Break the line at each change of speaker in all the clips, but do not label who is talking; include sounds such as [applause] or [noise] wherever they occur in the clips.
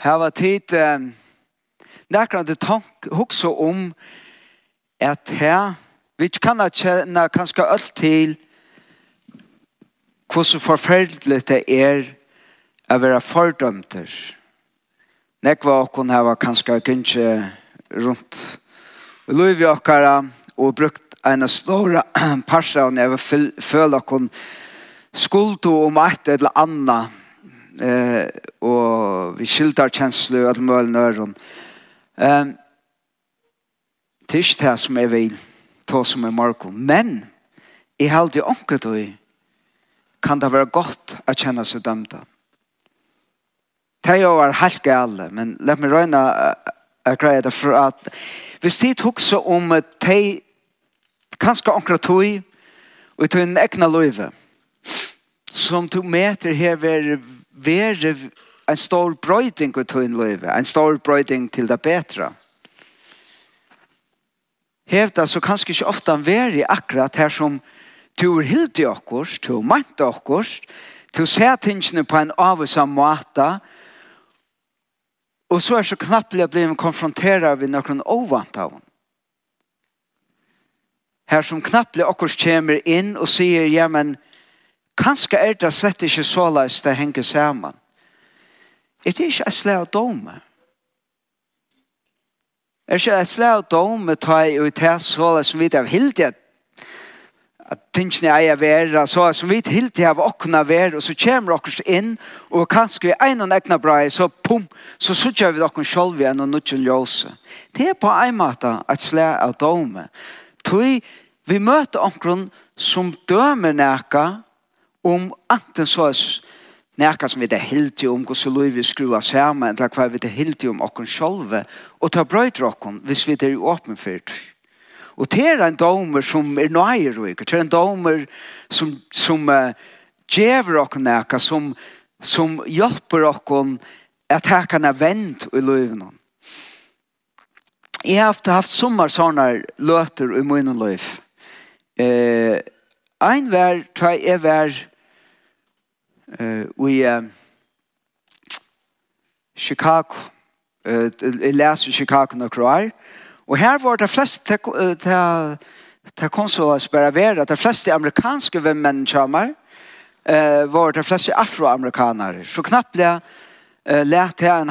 hava tid eh, nekran det tank hugsa om at her vi kan kjenne kanskje alt til hvordan forferdelig det er å være fordømter. Nekva okkon hava kanskje gynnsje rundt Løyvi okkara og brukt en stor [clears throat] parsa og jeg føler okkon skuld om et eller annet eh, og vi skildar kjensler og alle mølnøren. Eh, det er ikke det som jeg vil ta som er Marko, men i jeg heldig onkel til kan det være godt å kjenne seg dømte. Det er jo helt gale, men la meg røyne å greie det for at hvis de tok seg om de kanskje anker til og til en egna løyve som du meter her ved være en stor brøyding i tøyen løyve, en stor brøyding til det bedre. Hevda så kanskje ikke ofte han være akkurat her som du er i okkurs, du er meint i okkurs, du ser tingene på en avvisam måte, og så er så knappelig jeg blir konfronteret ved noen ovant av henne. Her som knappelig okkurs kommer inn og sier, ja, men, Kanskje er det slett ikke så såleis det henger sammen. Er det ikke et slag av dome? Er det ikke et slag av dome ta i ut her såleis som vi av hildet at at tingene er jeg vera, så som vi hilti av okkuna vera, og så kommer dere inn, og kanskje vi er noen egna bra, så pum, så sutja vi dere selv igjen og nutjen ljøse. Det er på en måte et slag av dome. Toi, vi møter okkun som dømer nekka, om anten så er nekka som vi det hilti om hos lov vi skrua saman eller hva vi det hilti om okkon sjolve og ta brøyder okkon hvis vi det er åpen fyrt og det er en domer som er nøyer og det er en domer som, som uh, djever okkon nekka som, som hjelper okkon at her kan er vent i lovene jeg har haft, haft sommer sånne løter i munnen liv eh, ein vær, tøy er vær i Chicago. Jeg leser Chicago noen år. Og her var det flest til konsulat som bare var det. De fleste amerikanske vennene kommer var det fleste afroamerikanere. Så knappt ble lærte jeg en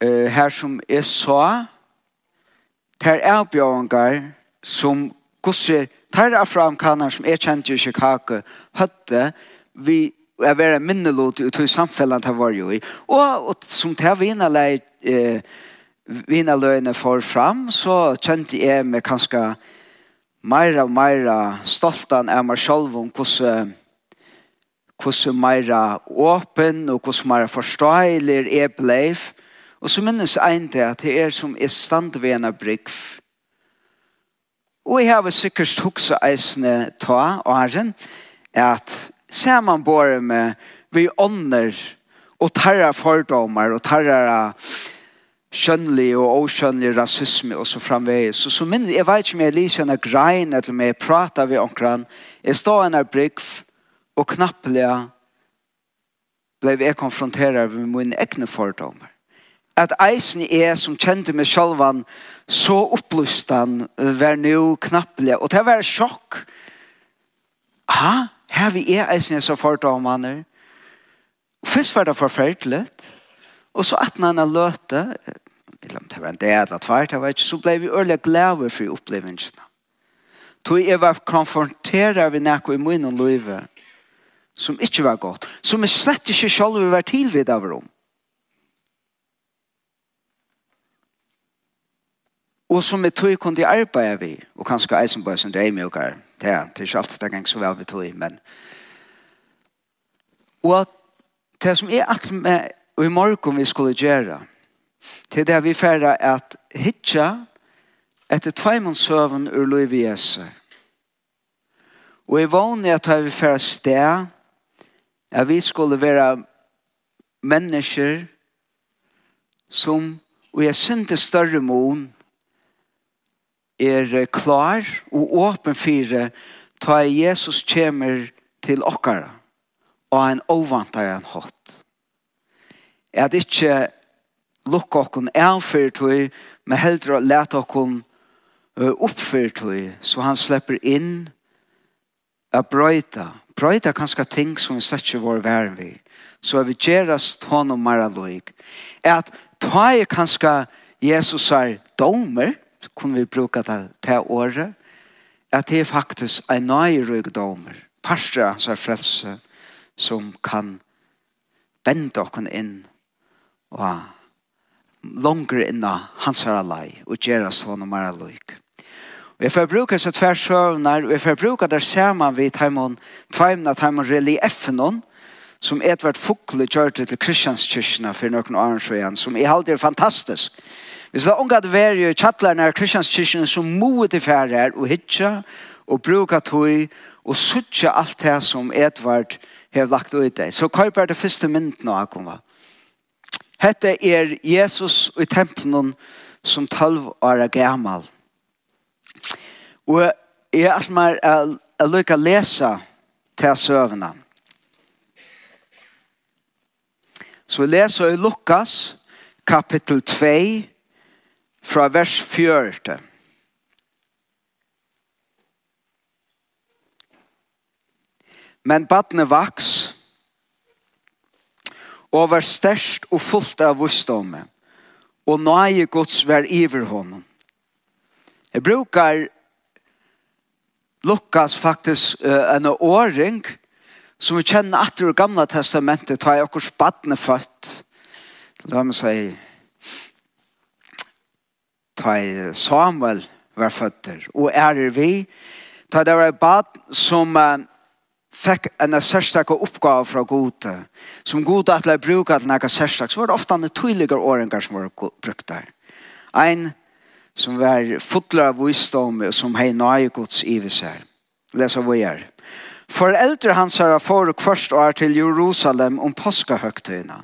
eh her som jeg så ter avbjørnger som gosser Tæra afroamerikaner som er kjent i Chicago høtte vi er være minnelot ut i samfellet han var jo i. Og, og som til vinnerlei eh, vinnerløyene for fram, så kjente jeg meg kanskje meira og meira stoltan av meg selv om hvordan hvordan meira åpen og hvordan meira forståelig er ble. Og så minnes jeg en til at det er som er stand ved en av brygg Og jeg har sikkert hukse eisene ta åren at ser man bare med vi ånder og tarra fordommer og tarra skjønnelig og oskjønnelig rasisme og så framvei. Så, så min, jeg vet ikke om jeg lyser en grein eller om jeg prater ved omkran. Jeg står en brygg og knappelig ble jeg konfronteret med mine egne fordommer. At eisen er som kjente meg sjølvan så opplyst han var nå knappelig. Og det var sjokk. Ha? Her vi er eisen jeg så fordommer. Først var det forferdelig. Og så at han har løte, eller om det var en del av tvert, jeg vet ikke, så ble vi øyelig glade for opplevelsene. Tog jeg var konfronteret ved noe i munnen livet som ikke var godt, som jeg slett ikke selv var tilvidd av rom. Og som vi tog kunne arbeide vi, og kanskje Eisenberg som dreier meg og her, det er ikke alltid det gang så vel vi tog, men og det som er alt med og i morgen vi skulle gjøre, til det vi færre at hitja etter tveimonsøven ur lov i Jesu. Og i vanlig at vi færre sted, at vi skulle være mennesker som, og jeg synte større mån, er klar og åpen for ta Jesus kommer til okkara og en ovantare en hatt. Er det ikke lukka okkon en fyrtøy, men heldre å lete okkon opp fyrtøy, så han slipper inn a brøyta. Brøyta kanskje ting som vi slett ikke var væren vi. Så er vi gjerast hånd og mara loik. At ta er kanskje Jesus er domer, kunne vi bruka det til året, at det er faktisk en nøyrøgdommer, parstre hans er frelse, som kan vende oss inn og langere inn av hans er alai og gjøre sånn og mer aløyk. Vi får bruke disse tversøvner, og vi får bruke det sammen vi tar med tveimene, med reliefen, som Edvard Fokle gjørte til Kristianskirkene for noen år siden, som er alltid er fantastisk. Hvis det er unga det var jo tjattlarna av Kristianskirkene som moet i færre og hitja og bruka tog og suttja alt det som Edvard har lagt ut det. Så hva er det første mynden av Akuma? Hette er Jesus i tempelen som 12 år er gammal. Og jeg er alt mer å lykke å lese til søvnene. Så vi leser i Lukas, kapittel 2, fra vers 4. Men badne vaks, og var størst og fullt av vissdomme, og nøye gods var iver honom. Jeg brukar Lukas faktisk uh, en åring, som vi kjenner at det gamle testamentet tar jeg akkur spadne født. La meg si ta Samuel var føtter og er vi. Ta det var bad som uh, fikk en særstak oppgave fra gode. Som gode at jeg bruker til nekka særstak så var det ofte en tydeligere åringer som var brukt der. Ein som var fotler av visdom som hei nøye gods i iviser lesa vi er. Foreldre hans har forut først år til Jerusalem om påskehøgtøyene.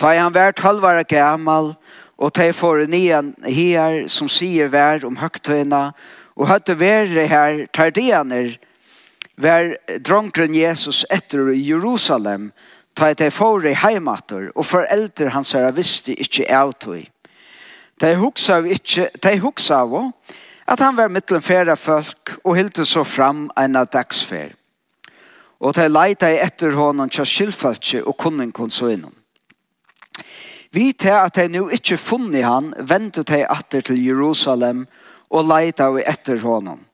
Da han var tølvare gammel, og de får nian her som sier vær om høgtøyene, og høtte være her tardianer, vær dronkren Jesus etter i Jerusalem, ta et ei i heimater, og foreldre hans herre visste ikkje tog. De hugsa av ikkje, de hugsa av, at han var mittlen færa folk og hilde så fram en av dagsfær. Og de leita i etter honom tja skilfaltje og kunning kon så innom. Vi til at de nu ikkje funni han, ventet de atter til Jerusalem og leita i etter honom.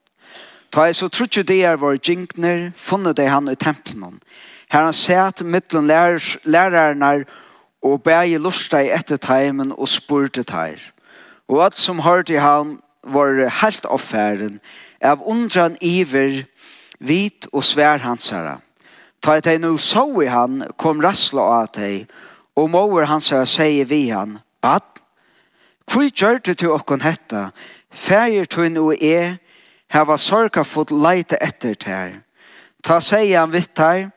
Ta jeg så trutje de er våre djinkner, funne de han i tempelen. Her han sett mittlen lærerne og bæg i lusta i etter teimen og spurte teir. Og alt som hørte han var helt offeren av undran iver vit og svær hansara. Ta ett nu så i han kom rassla av teg og mover hansara säger vi han Bad, hvor gjør du til okkon hetta? Færger du nu er, her var sorga fått leite etter ter. Ta seg han vitt her,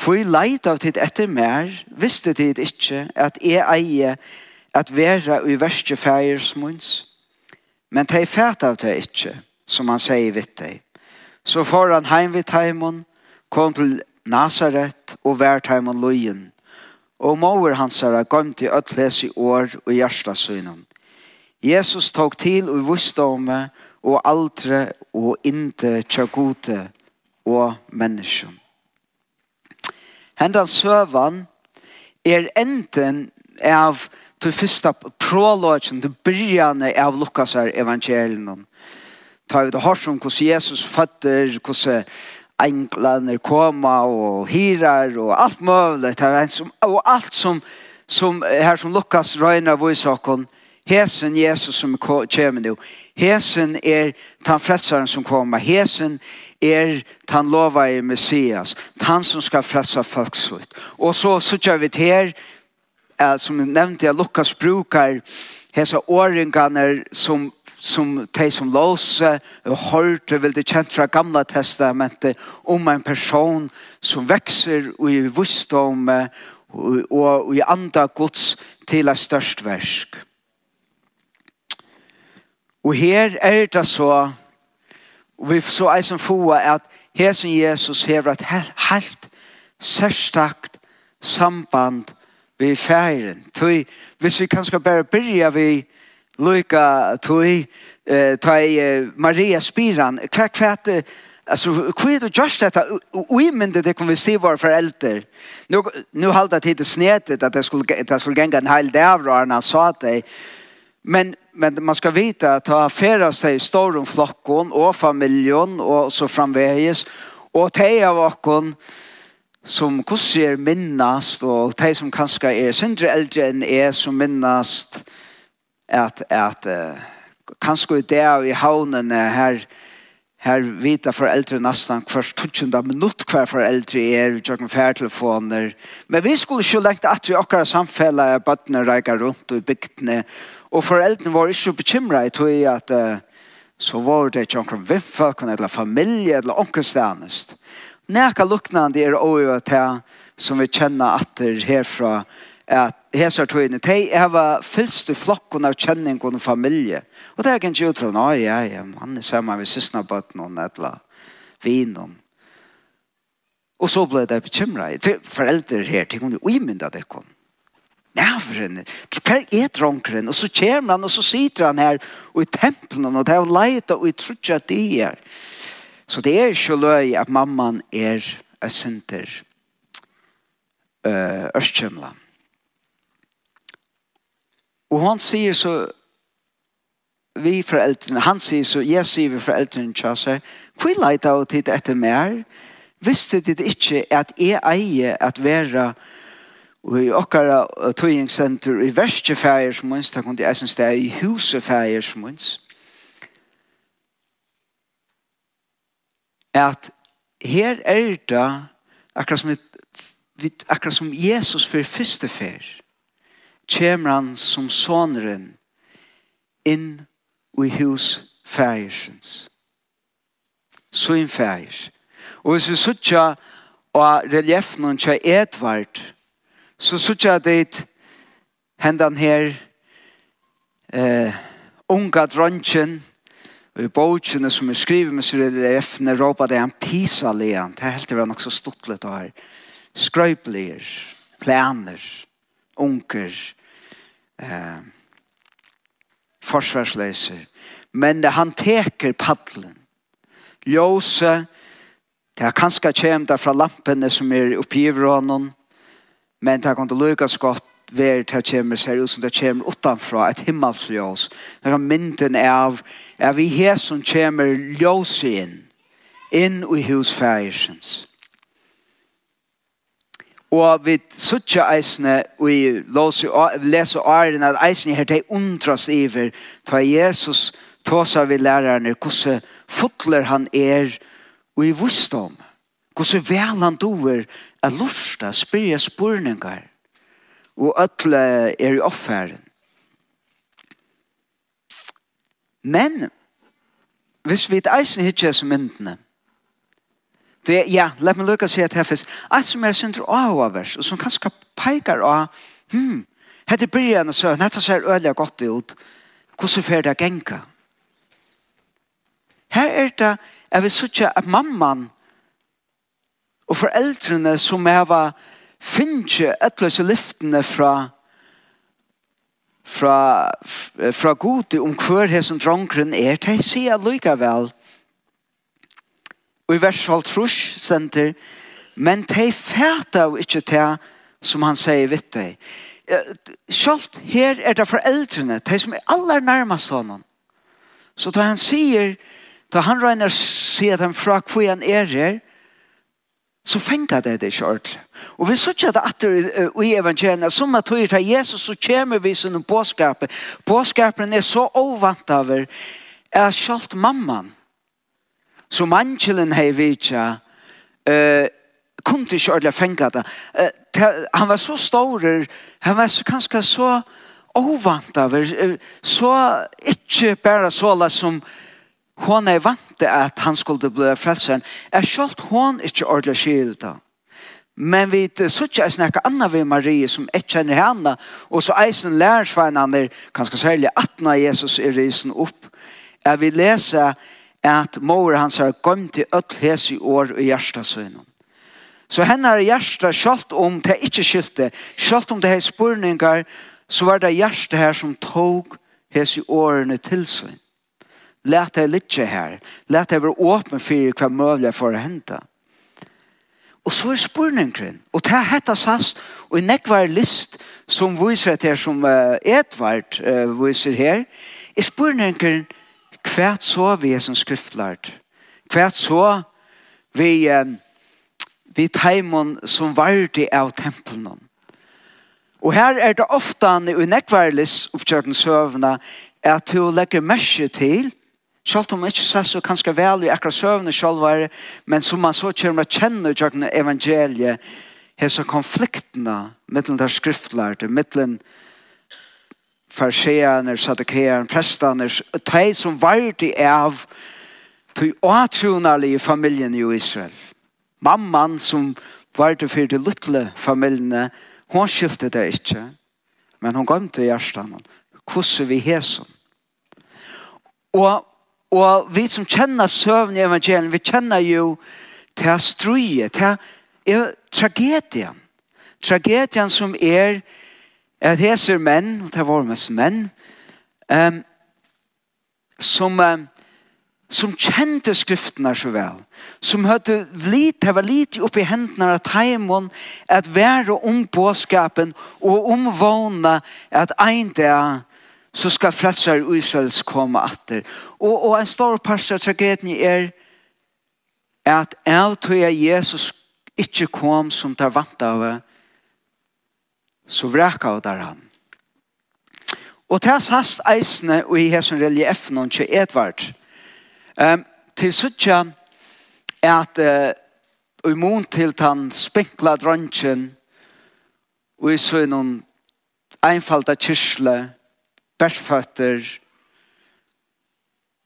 hvor leite av tid etter mer, visste tid ikkje at jeg eie at vera i verste færger. Men de fæt av det ikke, som han sier vidt deg. Så får han heim vidt heimen, kom til Nazaret og vært heimen løyen. Og måver hans er gømt i ødles i år og hjertesøgnen. Jesus tok til og visste om meg, og aldre og inte tjagode og mennesken. Hendan søvan er enten av til fyrsta prologen, til byrjane av Lukas her evangelien. Ta vi det hørt om hvordan Jesus fatter, hvordan englene koma og hirar og alt mulig. Og alt som, som her som Lukas røyner vårsakon, Hesen Jesus som kommer nu. Hesen er den frelseren som kommer. Hesen er den lova i Messias. Tan som skal frelse folk. Og så sitter vi her som jeg nevnte, jeg Lukas brukar hese åringene som som de som låse og hørte vil det kjent fra gamla testamentet om en person som vekser i visdom og i anda gods til et størst versk. Og her er det så og vi så eisen få at her som Jesus hever et helt, helt særstakt samband vi færen. Tui, hvis vi kanskje bare byrja vi lukka tui, eh, tøy Maria Spiran, hva hva hva Alltså, hur är det just detta? Oimende det kommer vi se våra föräldrar. Nu, nu halda det inte snetet att det skulle, det skulle gänga en hel dag när han sa det. Men, men man ska veta att ta affärer sig i flockon och familjen och så framväges. Och det är av som hvordan er minnast, og de som kanskje er syndre eldre enn er som minnast, at, at uh, kanskje i det og i havnene her, her vita foreldre nesten hver tutsjende minutt hver foreldre er, vi tjøkken færtelefoner. Men vi skulle ikke lengt at vi akkurat samfellet er bøttene reiker rundt og i bygdene, og foreldrene var ikke bekymret jeg tror at uh, så var det tjøkken noen eller familie eller onkelstjenest. Näka luknande er oiva ta som vi kjenner atter herfra at hesar tøyne, de heva fylst i flokken av kjenning og familie. Og det er ikke en utråd, nei, ja, ja, han er sammen med sysna bøtten og nedla vinen. Og så ble det bekymra. Foreldre her, de kunne uimynda det kom. Nævren, hver er dronkeren? Og så kommer han, og så sitter han her, og i tempelen, og det er leita, og i trutja det er. Så det er ikke løy at mamman er et uh, ørstkjemla. Og han sier så vi foreldrene, han sier så, jeg sier vi foreldrene til seg, hvor leit av tid etter mer? Visste de ikke at jeg eier at være og i okkara tøyingsenter i verste fæger som minst, da kunne jeg synes det er i huset fæger som minst. at her er det akkurat som, et, akkurat som Jesus for første fer kommer han som soneren inn i hus fægersens. Så inn fægers. Og hvis vi sutja og reliefen og tja Edvard så sutja det hendan her eh, unga dronjen Og i bokene som er skrivet med Cyril Efne råpa det en pisa lean. Det er helt det var nok så stortlet og her. Skrøypelier, planer, unker, eh, forsvarsløser. Men det han teker paddelen. Ljøse, det er kanskje kjem der fra lampene som er oppgiver av noen, men det kan ikke lykkes godt ved det kjem, ser ut som det kjem utanfra, et himmelsljøs. Det er mynden av er er vi her som kommer ljøs inn, inn i husfægersens. Og vi suttja eisne, og vi leser åren at eisne her til undras iver, ta Jesus tåsa vi lærerne, hvordan fotler han er, og i vustom, hvordan vel han doer, er lorsta, spyrja spurningar, og ötle er i offeren. Men, hvis vi et eisen hitje som myndene, det er, ja, let meg lukka si at heffes, alt som er sindru avavers, og som kanskje peikar av, hmm, hette byrjan og netta ser øyla godt ut, hvordan fer det genka? Her er det, jeg vil sutja at mamman og foreldrene som heva finnje etløse lyftene fra fra, fra gode om hver hesson drongren er, de sier likevel. Og i vers 12 trus sender, men de fæta jo ikke til som han sier vitt deg. Sjalt her er det foreldrene, de som er aller nærmest honom. Så da han sier, da han regner sier dem fra hvor han er her, så fengar det det kjørt. Og vi sier det at i evangeliet, som at høyre av Jesus, så kommer vi sånn påskapet. Påskapen er så ovant av er kjølt mamman, som angelen hei vidtja, uh, kunne ikke ordentlig fengt det. Uh, han var så stor, han var så, kanskje så ovant over, uh, så ikke bare så som, uh, hon er vant at han skulle bli frelsen, er selv hon ikke ordentlig skilt Men vi sutja er snakka anna vi Marie som ikke kjenner henne, og så eisen lærersveinen er ganske særlig at når Jesus er risen opp, er vi leser at mor hans har gått til öll hese i år i hjertasønnen. Så henne er hjertet, selv om det ikke skilte, selv om det er spørninger, så var det hjertet her som tog hese i årene til sønnen. Lät deg lite her. Lät deg være åpen for hva møvlig for å hente. Og så er spurningen. Og det er hette SAS, og i nekvar list som viser at som uh, Edvard uh, viser her, er spurningen hva så vi er som skriftlart. Hva så vi uh, vi teimon som var det av tempelen. Og her er det ofte i nekvar list oppkjørten søvna at du legger merke til Sjalt om ikke ser så kanskje vel i akkurat søvnene selv, men som man så kjører med kjenner gjennom evangeliet, hese konfliktene mellom der skriftlærte, mellom farseerne, sadukeerne, prestene, de som var det av til åtronalige familien i Israel. Mamman som var det for de luttle familiene, hun skilte det ikke, men hun gav til hjertet Hvordan vi hese? Og Og vi som kjenner søvn i evangelien, vi kjenner jo til strøye, til er tragedien. Tragedien som er at heser menn, og det var mest menn, um, som, um, som kjente skriftene så vel, som hadde lite, det var lite oppe i hendene av teimen, at være om påskapen og om vågna at en dag så skal frelsar Israels komme atter. Og, og en stor parst av tragedien er at av tog Jesus ikke kom som tar vant av så vreka av der han. Og til hans eisene og i hesson relief og ikke Edvard um, til suttja at uh, imon til den spinkla drøntjen og i sønnen einfalda kyrkle bærsføtter,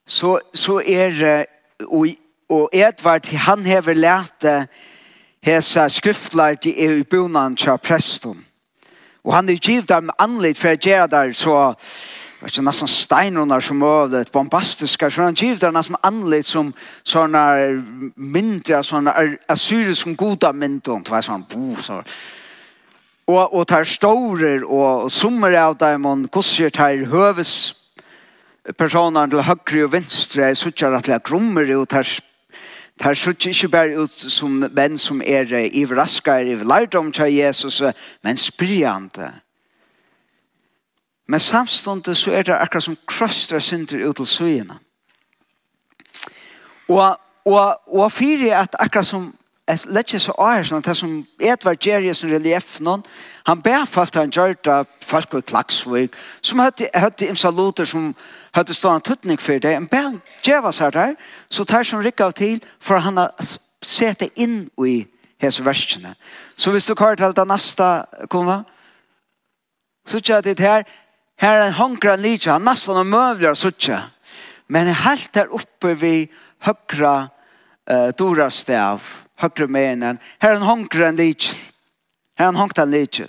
så, så er det, og, og Edvard, han hever lete hese skriftler til er i bunan til presten. Og han er givet dem anleit for å gjøre der, så var ikke nesten steinrunder som målet, bombastiske, så han givet dem nesten anleit som sånne mindre, sånne assyriske goda myndon, det var sånn, bo, sånn, og, og tar stårer og, summer av dem og kusser tar høves personer til høyre og venstre er suttjar at det er og tar tar suttjar ikke bare ut som menn som er ivraskar i lærdom til Jesus men spyrjande men samståndet så er det akkurat som krustra synder ut til søgjene og, og, og fyrir at akkurat som Jeg lett ikke så åre sånn, det som Edvard Gjerjesen relief noen, han ber for at han gjør det folk i Klagsvig, som hadde, hadde imsaluter som hadde en tuttning for det, han ber han gjøre seg der, så tar som rikket av til, for han har sett det inn i hese versene. Så hvis du kvar til det neste kommer, så gjør det her, her er en håndgrann lite, han nesten og møvler, så gjør Men helt der oppe vi høyre uh, dora stav, högre menen. Här är en honker en liten. är en honker en liten.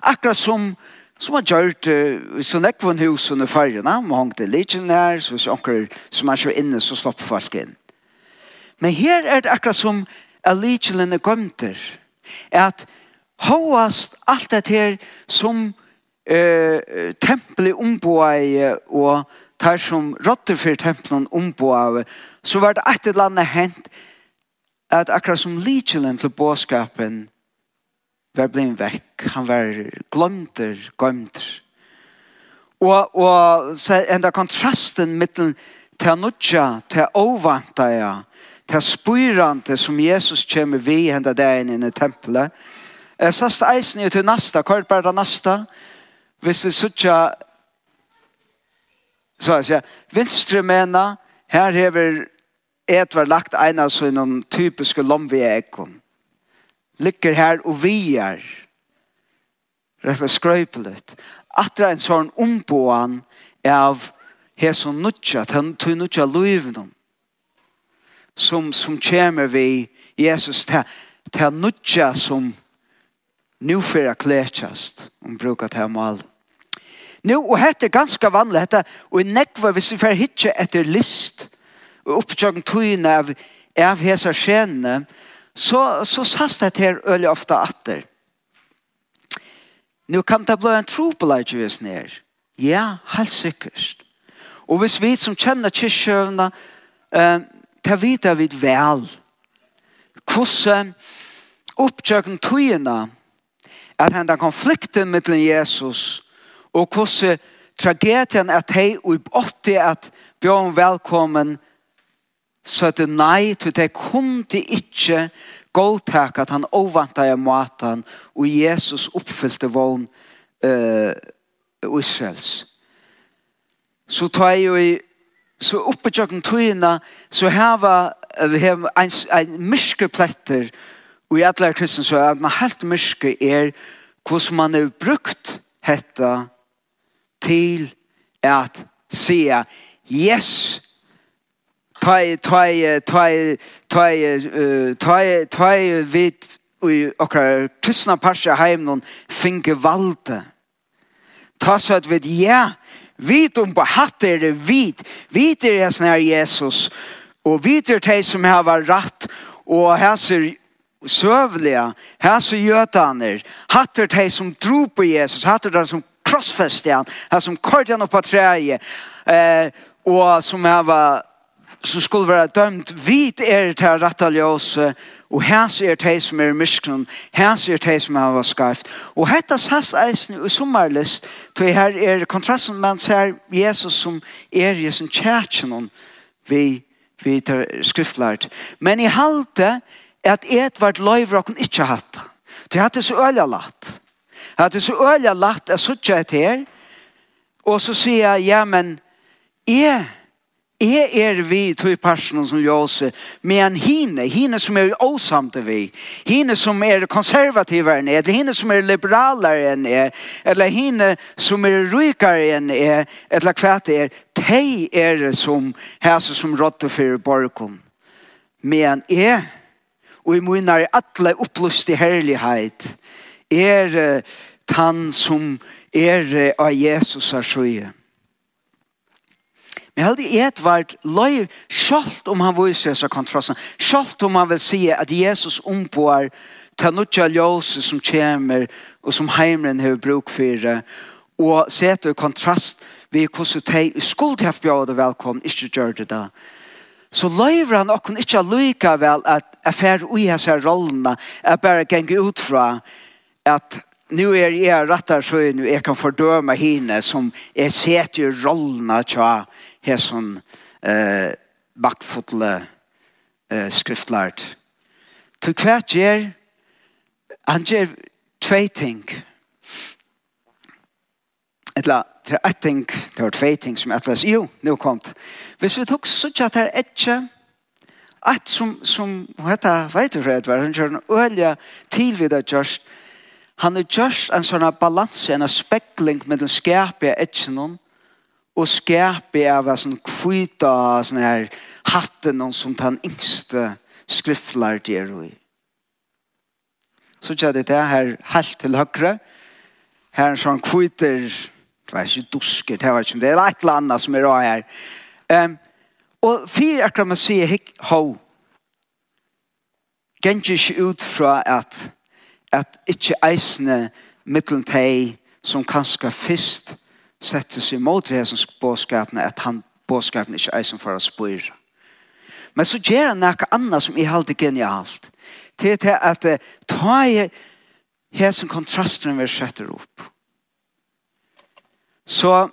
Akkurat som som har gjort uh, sånn ekvån hus under färgerna. man hongte liten her, så hvis onker som er så inne, så slipper folk inn. Men her er det akkurat som at liten er gømter, at hoast alt det her som eh, uh, tempelet omboer og tar som rotter for tempelen omboer, så var det et eller annet hent, at akkurat som lykjelen til båskapen var blei vekk. Han var glømter, gømter. Og, og så enda kontrasten mittel til nudja, til ovanta ja, til spyrante som Jesus kommer vi henda dagen inn i tempelet. Jeg sa steisen jo til nasta, hva er det bare nasta? Hvis det sutja så jeg sier, vinstre mena, her hever et var lagt en av sånne typiske lomvieekon. Lykker her og vi er. Rett og skrøypelet. Atra en sånn omboan av hesson nutja, tu nutja luivnum. Som, som kommer vi Jesus til, til nutja som nu fyrir kletjast om brukar til mal. Nu, og hette er ganske vanlig, hette, og i nekva, hvis vi fyrir hitje etter list, og opptjøkken tøyene av, av hese skjenene, så, så sast det her øyelig ofte atter. Nå kan det bli en tro på leit hvis ned. Ja, helt sikkert. Og hvis vi som kjenner kyrkjøvene, eh, tar vita vid vel. Hvordan opptjøkken tuina at henda konflikten mellom Jesus og hvordan tragedien at hei og i åtte at bjørn velkommen så at nei, til det til ikke godtak at han ovanta i maten og Jesus oppfyllte vogn uh, Israels. Så tar jeg jo i så oppe tjøkken tøyene så her var en, en myskepletter, og i alle kristne så er at man helt myske er hvordan man har brukt dette til at se yes, ta ta ta ta ta ta vit i okkar kristna parsa heim non finke valde. Ta så at vi ja, vit um på hatt er det vit, vit er det her Jesus, og vit er tei som har vært rett, og her ser søvliga, her ser gjøtaner, hatt er de som dro på Jesus, hatt er som krossfeste han, her som kort han opp på treet, eh, og som har vært som skulle være dømt, vit er til rette ljøse, og hans er til som er myskron, hans er til som er skarft. Og hette sass eisen i sommerlist, til her er kontrasten, man ser Jesus som er i sin kjærkjen vi, vi tar skriftlært. Men i halte at Edvard Løyvrokken ikke hatt det. Til hatt det så øyla latt. Hatt det så øyla latt er suttje her, og så sier jeg, ja, men jeg Er er vi to i personen som Jose, men hine, hine som er åsamte vi, hine som er konservativere enn er, hine som er liberalere enn er, eller hine som er rykere enn er, eller hva det er, de er som hese som rådte for borgen. Men er, og i munner alle opplyst i herlighet, er han som er av Jesus er skjøye. Men heldig Edvard løy sjalt om han viser seg kontrasten. Sjalt om han vil si at Jesus omboar ta nutja ljøse som kommer og som heimren har bruk for og setter kontrast ved hvordan de skulle ha bjøret velkommen, ikke gjør det da. Så løyver han okken ikke likevel at affær ui hans her rollene er bare genge ut fra at nu er jeg rettar så jeg kan fordøme henne som jeg setter rollene til her som eh, bakfotle eh, skriftlært. Til hvert gjør, han gjør tve ting. Etla, det er et ting, det er tve ting som etla, jo, nå kom det. Hvis vi tok så at det er ikke, at som, som hette, vet du, Edvard, han gjør en ølja tilvidda gjørst, han er gjørst en sånn balanse, en spekling med den skapet etjennom, og skärpe av sån kvita sånn her hatten någon som den yngste skriftlar det i. Så tjär det där här halt till högre. Här sånn kviter det var ikke dusker det var ikke det er et eller annet som er rå her. Um, og fire akkurat man sier hikk ho. Gengish ut fra at at ikkje eisne mitteltei som kanskje fyrst sette seg mot det som bådskapene, at han bådskapene ikke er som for å spørre. Men så gjør han noe annet som er helt genialt. Det er til at ta i her som kontrasten vi setter opp. Så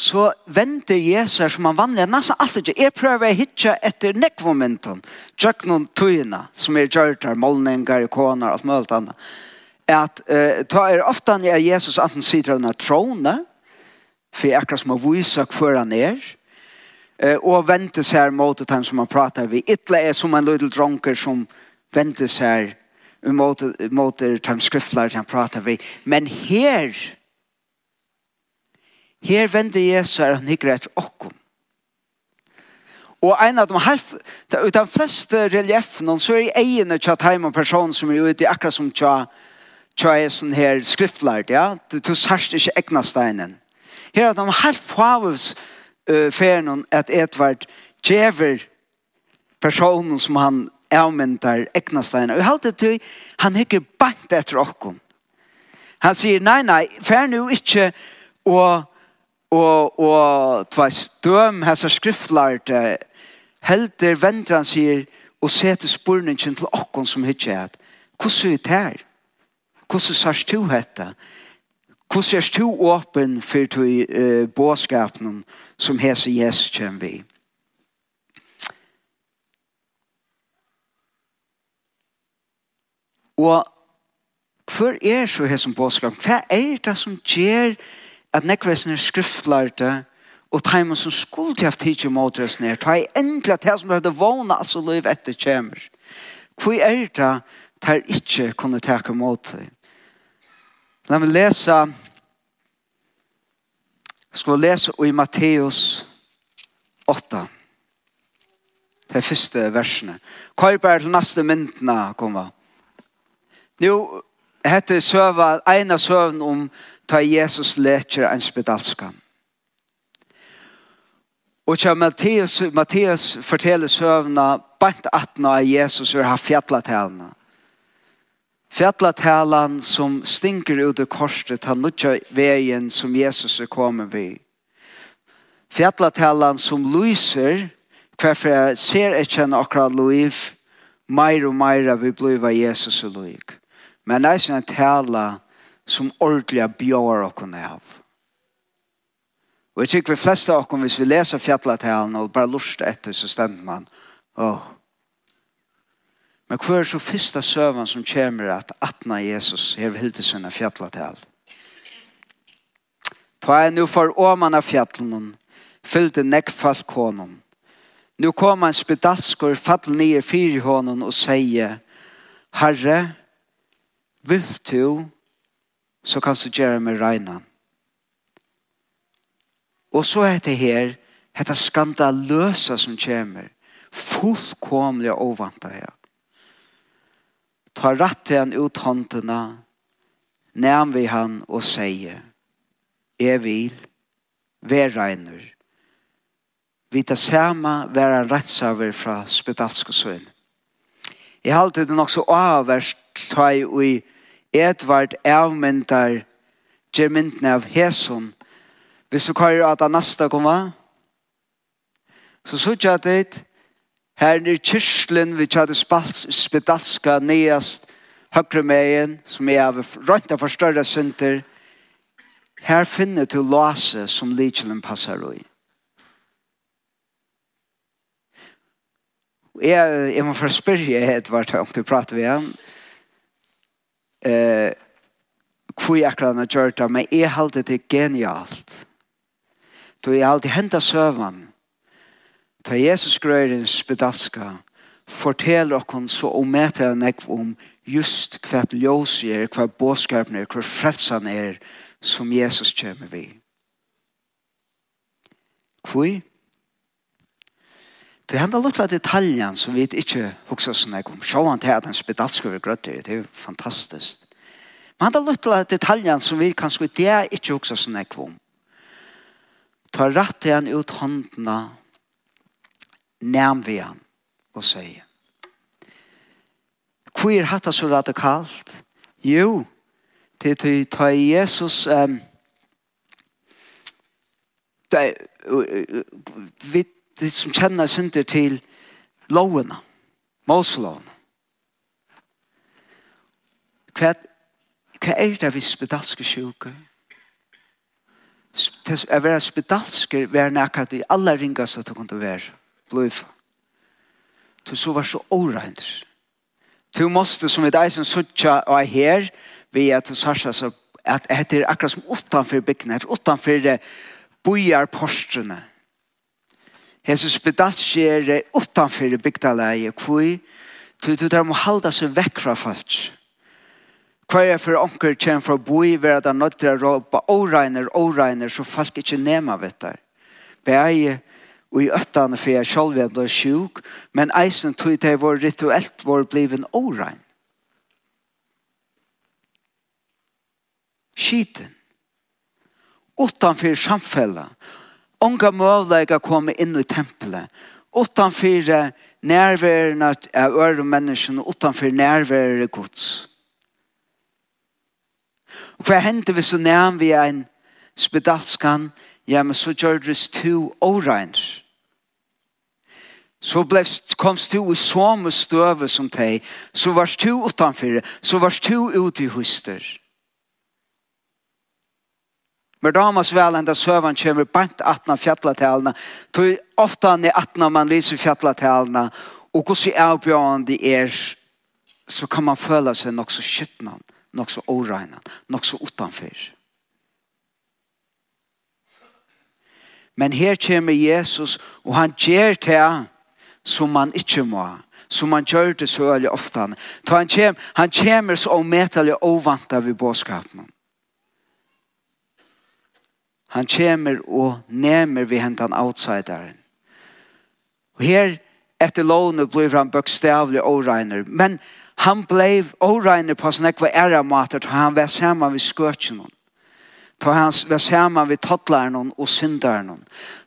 så venter Jesus som han vanlig nesten alltid ikke. Jeg prøver å hitte etter nekvomenten. Tjøk noen tøyene som er gjørt her, målninger, ikoner, alt mulig annet at uh, ta er ofta når Jesus anten sitter under trone, for akkurat som å vise hvor han er, uh, og vente seg mot det som han prater vi. Ytla er som en liten dronker som vente seg mot, mot som skriftler som han prater vi. Men her, her venter Jesus er han hikker etter okkom. Og en av de halv, utan fleste reliefene, så er i til tja time og person som er ute, akkurat som tja, uh, tjøysen her skriftlært, ja? Du, du sørst ikke egna steinen. Her er de helt favus uh, ferien at Edvard djever personen som han avmyntar egna steinen. Og halte til han hikker bankt etter okkom. Han sier, nei, nei, fer nu ikke og og og tvæs døm hesa skriftlærte helder vendran sier og setur spurningen til okkom som hitja at hvordan er det her? Hvordan sørst du hette? Hvordan er du åpen for de uh, båtskapen som hese Jesus kommer vi? Og hva er så hese som båtskapen, Hva er det som gjør at nekvesen er skriftlærte og teimen som skulle til å ha tidsje mot oss ned, ta i endelig at det som hadde vågnet altså liv etter kommer. Hva er det der ikke kunne takke mot det? La meg lese, skal vi lese i Matteus 8. de første versene. Hva er bare til neste myndene, kommer? Nå heter søva, en av søvn om ta Jesus leker en spedalska. Og til Matteus, Matteus forteller søvna bant atna av Jesus vil ha fjallet henne Fjallatælan som stinker ut av korset, han nutja veien som Jesus er kommet ved. Fjallatælan som lyser, hverfor jeg ser ikke en akkurat liv, meir og meir vi blir av Jesus og liv. Men det er en tala som ordentlig bjør okkene av. Og jeg tykker vi fleste av okkene, hvis vi leser fjallatælan og bare lurer etter, så stemmer man, åh, oh, Men hva er så fyrsta søvann som kommer at atna Jesus hever hilde sinne fjallet til alt? Ta jeg nu for åman av fjallet fyllte nekk falk. Nu kom en spedalskor fall nye fyr honom og sier Herre, vil du, så kan du gjøre meg regnan. Og så er det her, dette skandaløse som kommer, fullkomlig ovanta her. Ta rett til han ut håndene, nærm vi han og sier, jeg vil, vær regner. Vi tar samme være en rettsaver fra spedalske søn. Jeg har alltid nok så avverst, ta i ui Edvard avmyndar, gjør myndene av Heson. Hvis du kører at han neste kommer, så sier jeg at det Her nir kyrslen vi tjade spedalska nyast høyre meien, som er av rønt av forstørre synder. Her finner du låse som likjelen passar ui. Jeg, jeg må få spørre Edvard om du prater med han. Eh, hvor jeg akkurat har gjort det, men jeg halte det genialt. Du, jeg halte hentet søvann Ta Jesus grøyren spedalska forteller okkon så omete nekv om just hva ljós er, hva båskapen er, hva frelsan er som Jesus kommer vi. Kvui? Det hender litt av detaljen som vi ikke husker sånn jeg kom. Sjåan til at en spedalska vi grøtter, det er jo fantastisk. Men hender litt av detaljen som vi kanskje det ikke husker sånn jeg kom. Ta rett igjen ut håndene nærm vi han og sier. Hvor er hatt så radikalt? Jo, til til ta Jesus um, det, vi de som kjenner synder til lovene, Moselovene. Hva, hva er det vi spedalske sjuke? Det er å være spedalske, være nærkert i alle ringaste som å kunne være bliv. Du så var så åreint. Du måste som ett eisen suttja och är här vi att du sarsa så at det er akkurat som utanför byggnaden, utanför bojar postene. Jesus bedalt skjer utanför byggdaleie hvor du du der må halda seg vekk fra folk. Hva er for onker kjem fra boi vera da nødt nødder å råpe åreiner, åreiner, så folk ikke nema vet der. Beie og i øttene for jeg selv jeg ble sjuk, men eisen tog til vår rituelt vår bliven orein. Skiten. Utanfor samfellet. Unga møvleika kom inn i tempelet. Utanfor nærværen av øre menneskene, utanfor nærværen gods. Og hva hendte vi så nærm vi en spedalskan, ja, men så gjørdes to åreiner. Så blevst, komst du i samme støve som deg, så vars du utanfyr, så vars du ute i huster. Men damas vel enda søvan kommer bant atna fjallatalene, tog ofta ni atna man lyser fjallatalene, og hos i avbjørende er, så kan man føle seg nok så skyttnand, nok så åregnet, nok så utanfyr. Men her kommer Jesus, og han gjør det som man ikke må, som man gjør det så veldig ofte. Ta han, kommer, han kommer så omettelig ovant av bådskapen. Han kommer og nemer vi hentan outsideren. Og her etter lovene blir han bøkstavlig åregner, men han ble åregner på sånn ekva æra mater, han var sammen ved skøtjennom. Ta hans vær skjermen við tattler og synder.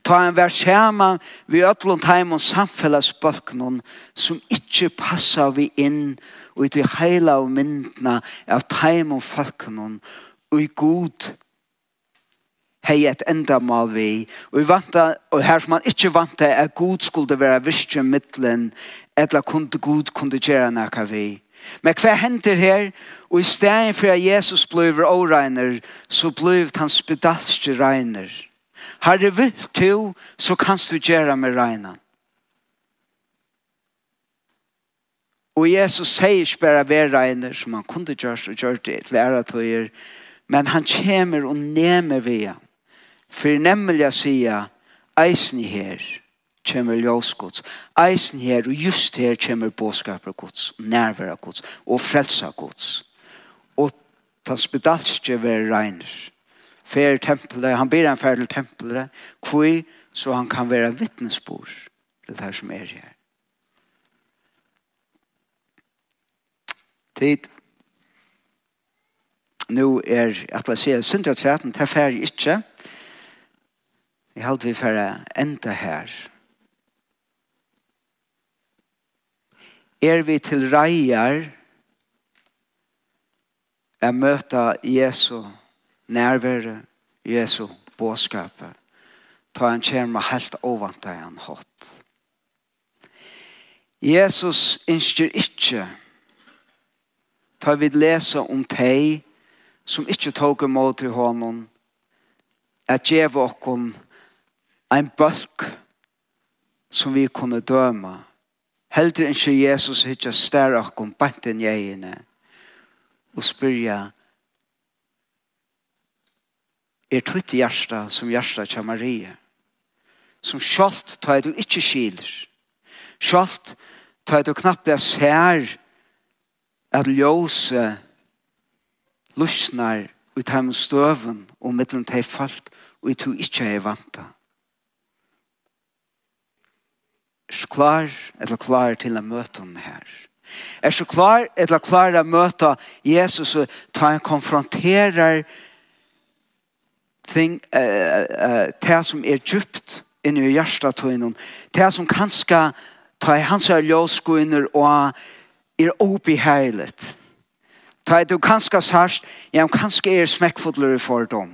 Ta han vær skjermen við øtlån heim og samfellesbøk noen som ikke passer vi inn og i heila og myndene av heim og folk og i god hei et endamal vi og, vi vanta, og her som man ikke vant er god skulle være virkje middelen eller kunde god kunne gjøre noe vi Men hva hender her? Og i stedet for at Jesus blir åregner, så blir han spedalske regner. Herre, vilt til, så kan du gjøre med regnen. Og Jesus sier ikke bare ved regner, som han kunne gjøre og gjøre det til men han kommer og nemer ved ham. For nemlig å si, eisen her, kommer ljøsgods. Eisen her og just her kommer båskaper gods, nærvære gods og frelsa gods. Og ta spedalske ved regner. Fer tempelet, han ber en fer til tempelet, kvui så han kan være vittnesbord det her som er her. Tid. Nu er, at jeg sier, syndra 13, det fer ikke. Jeg halte vi fer enda her. er vi til reier å møte Jesu nærvære, Jesu bådskapet, ta han kommer helt ovant deg hatt. Jesus ønsker ikke ta vi lese om teg som ikke tog imot til hånden at gjeve okken en bølg som vi kunne døme Heldur ikke Jesus hitja stær okkom banten jegene og spyrja er tvitt hjärsta som hjärsta til Maria som sjalt tar du ikkje skiler sjalt tar du knappt jeg ser at ljose lusnar ut heim støven og mittlen til folk og i to ikkje er vanta så klar eller klar til å møte henne her. Er så klar eller klar å møte Jesus og ta en konfronterer ting, uh, uh, det som er djupt inne i hjertet til henne. Det som kanskje ta i hans her ljøskuinner og er oppiheilet. Ta i du kanskje sørst, ja, kanskje er smekkfodler i fordom.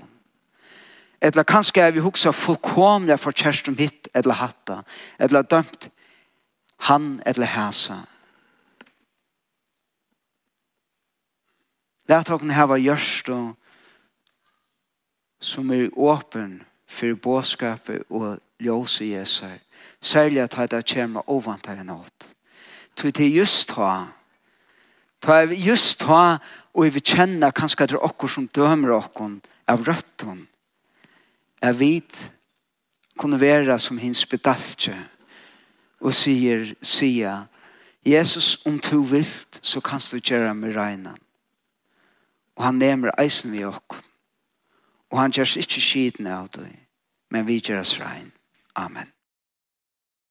Eller kanskje er vi huksa fullkomlig for kjærstum hitt eller hatta, eller dømt han eller hæsa. Lært åkne hava gjørst og som er åpen for båskapet og ljøse Jesu. Særlig at det kommer ovantare nåt. Til det just ha, ta just ha, og vi kjenner kanskje at det er okkur som dømer okkur av røtten, er vit kunne være som hins bedaltje og sier, sier, Jesus, om du vil, så kanst du gjøre med regnen. Og han nemer eisen vi okken. Og han gjør ikke skiten av det, men vi gjøres regn. Amen.